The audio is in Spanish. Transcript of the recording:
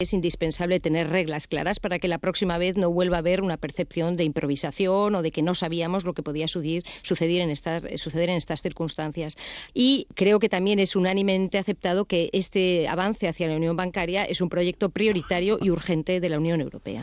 Es indispensable tener reglas claras para que la próxima vez no vuelva a haber una percepción de improvisación o de que no sabíamos lo que podía suceder, en estas, eh, suceder en estas circunstancias. Y creo que también es unánimemente aceptado que este avance hacia la unión bancaria es un proyecto prioritario y urgente de la Unión Europea.